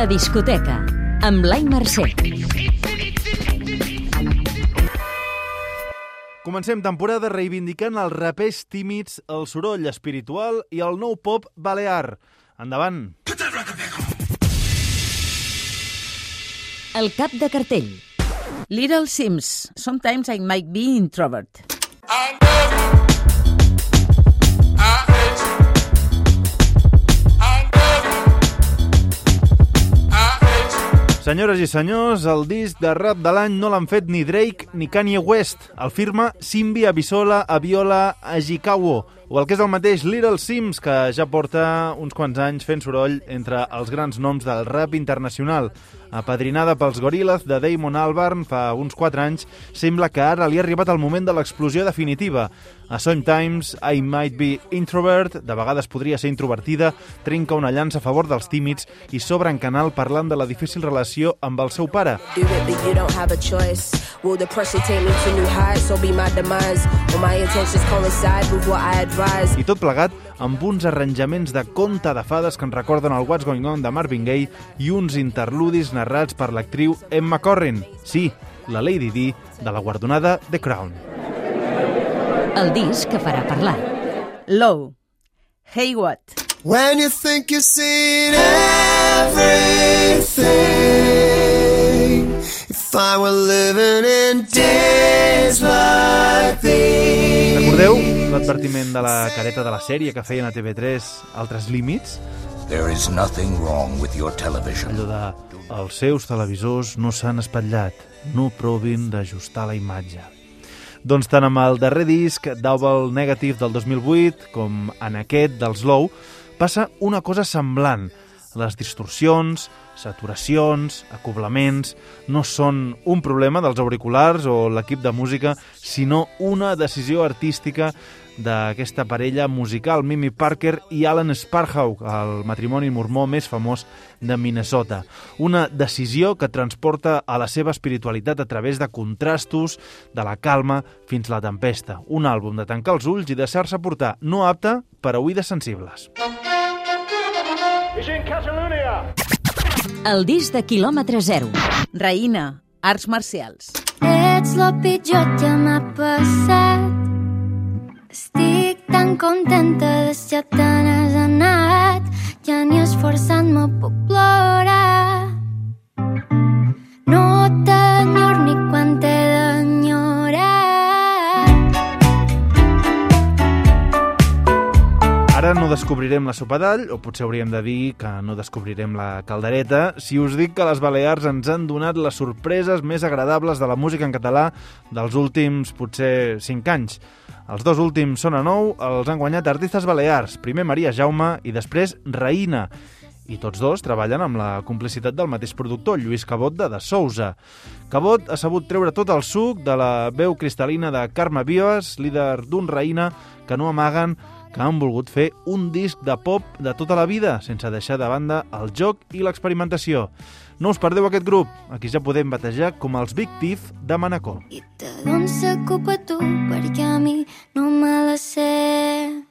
La discoteca, amb Blai Mercè. Comencem temporada reivindicant els rapers tímids, el soroll espiritual i el nou pop balear. Endavant! El cap de cartell. Little Sims. Sometimes I might be introvert. Senyores i senyors, el disc de rap de l'any no l'han fet ni Drake ni Kanye West. El firma Simbi Abisola Abiola Ajikawo, o el que és el mateix Little Sims, que ja porta uns quants anys fent soroll entre els grans noms del rap internacional. Apadrinada pels Gorillaz de Damon Albarn fa uns 4 anys, sembla que ara li ha arribat el moment de l'explosió definitiva. A Sometimes I Might Be Introvert, de vegades podria ser introvertida, trenca una llança a favor dels tímids i s'obre en canal parlant de la difícil relació amb el seu pare. Will the pressure take me to new heights or be my demise? Will my intentions coincide with what I advise? I tot plegat amb uns arranjaments de conte de fades que ens recorden el What's Going On de Marvin Gaye i uns interludis narrats per l'actriu Emma Corrin. Sí, la Lady Di de la guardonada The Crown. El disc que farà parlar. Low. Hey what? When you think you've seen everything, if I were living in days like these. Recordeu l'advertiment de la careta de la sèrie que feien a TV3 Altres Límits? There is nothing wrong with your television. Allò de els seus televisors no s'han espatllat, no provin d'ajustar la imatge. Doncs tant amb el darrer disc, Double Negative del 2008, com en aquest dels Low, passa una cosa semblant. Les distorsions, saturacions, acoblaments, no són un problema dels auriculars o l'equip de música, sinó una decisió artística d'aquesta parella musical, Mimi Parker i Alan Sparrow, el matrimoni mormó més famós de Minnesota. Una decisió que transporta a la seva espiritualitat a través de contrastos, de la calma fins la tempesta. Un àlbum de tancar els ulls i deixar-se portar, no apte per a oïdes sensibles. El disc de quilòmetre zero. Raïna. Arts marcials. Ets lo pitjor que m'ha passat. Estic tan contenta de ser te n'has anat. Ja ni esforçant-me puc plorar. No descobrirem la sopa d'all, o potser hauríem de dir que no descobrirem la caldereta, si us dic que les Balears ens han donat les sorpreses més agradables de la música en català dels últims, potser, 5 anys. Els dos últims són a nou, els han guanyat artistes balears, primer Maria Jaume i després Raïna. I tots dos treballen amb la complicitat del mateix productor, Lluís Cabot de De Sousa. Cabot ha sabut treure tot el suc de la veu cristal·lina de Carme Vives, líder d'un Raïna, que no amaguen que han volgut fer un disc de pop de tota la vida, sense deixar de banda el joc i l'experimentació. No us perdeu aquest grup, aquí ja podem batejar com els Big Thief de Manacor. I te dono la culpa tu perquè a mi no me la sé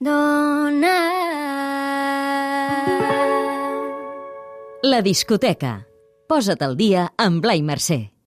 donar. La discoteca. Posa't al dia amb Blai Mercè.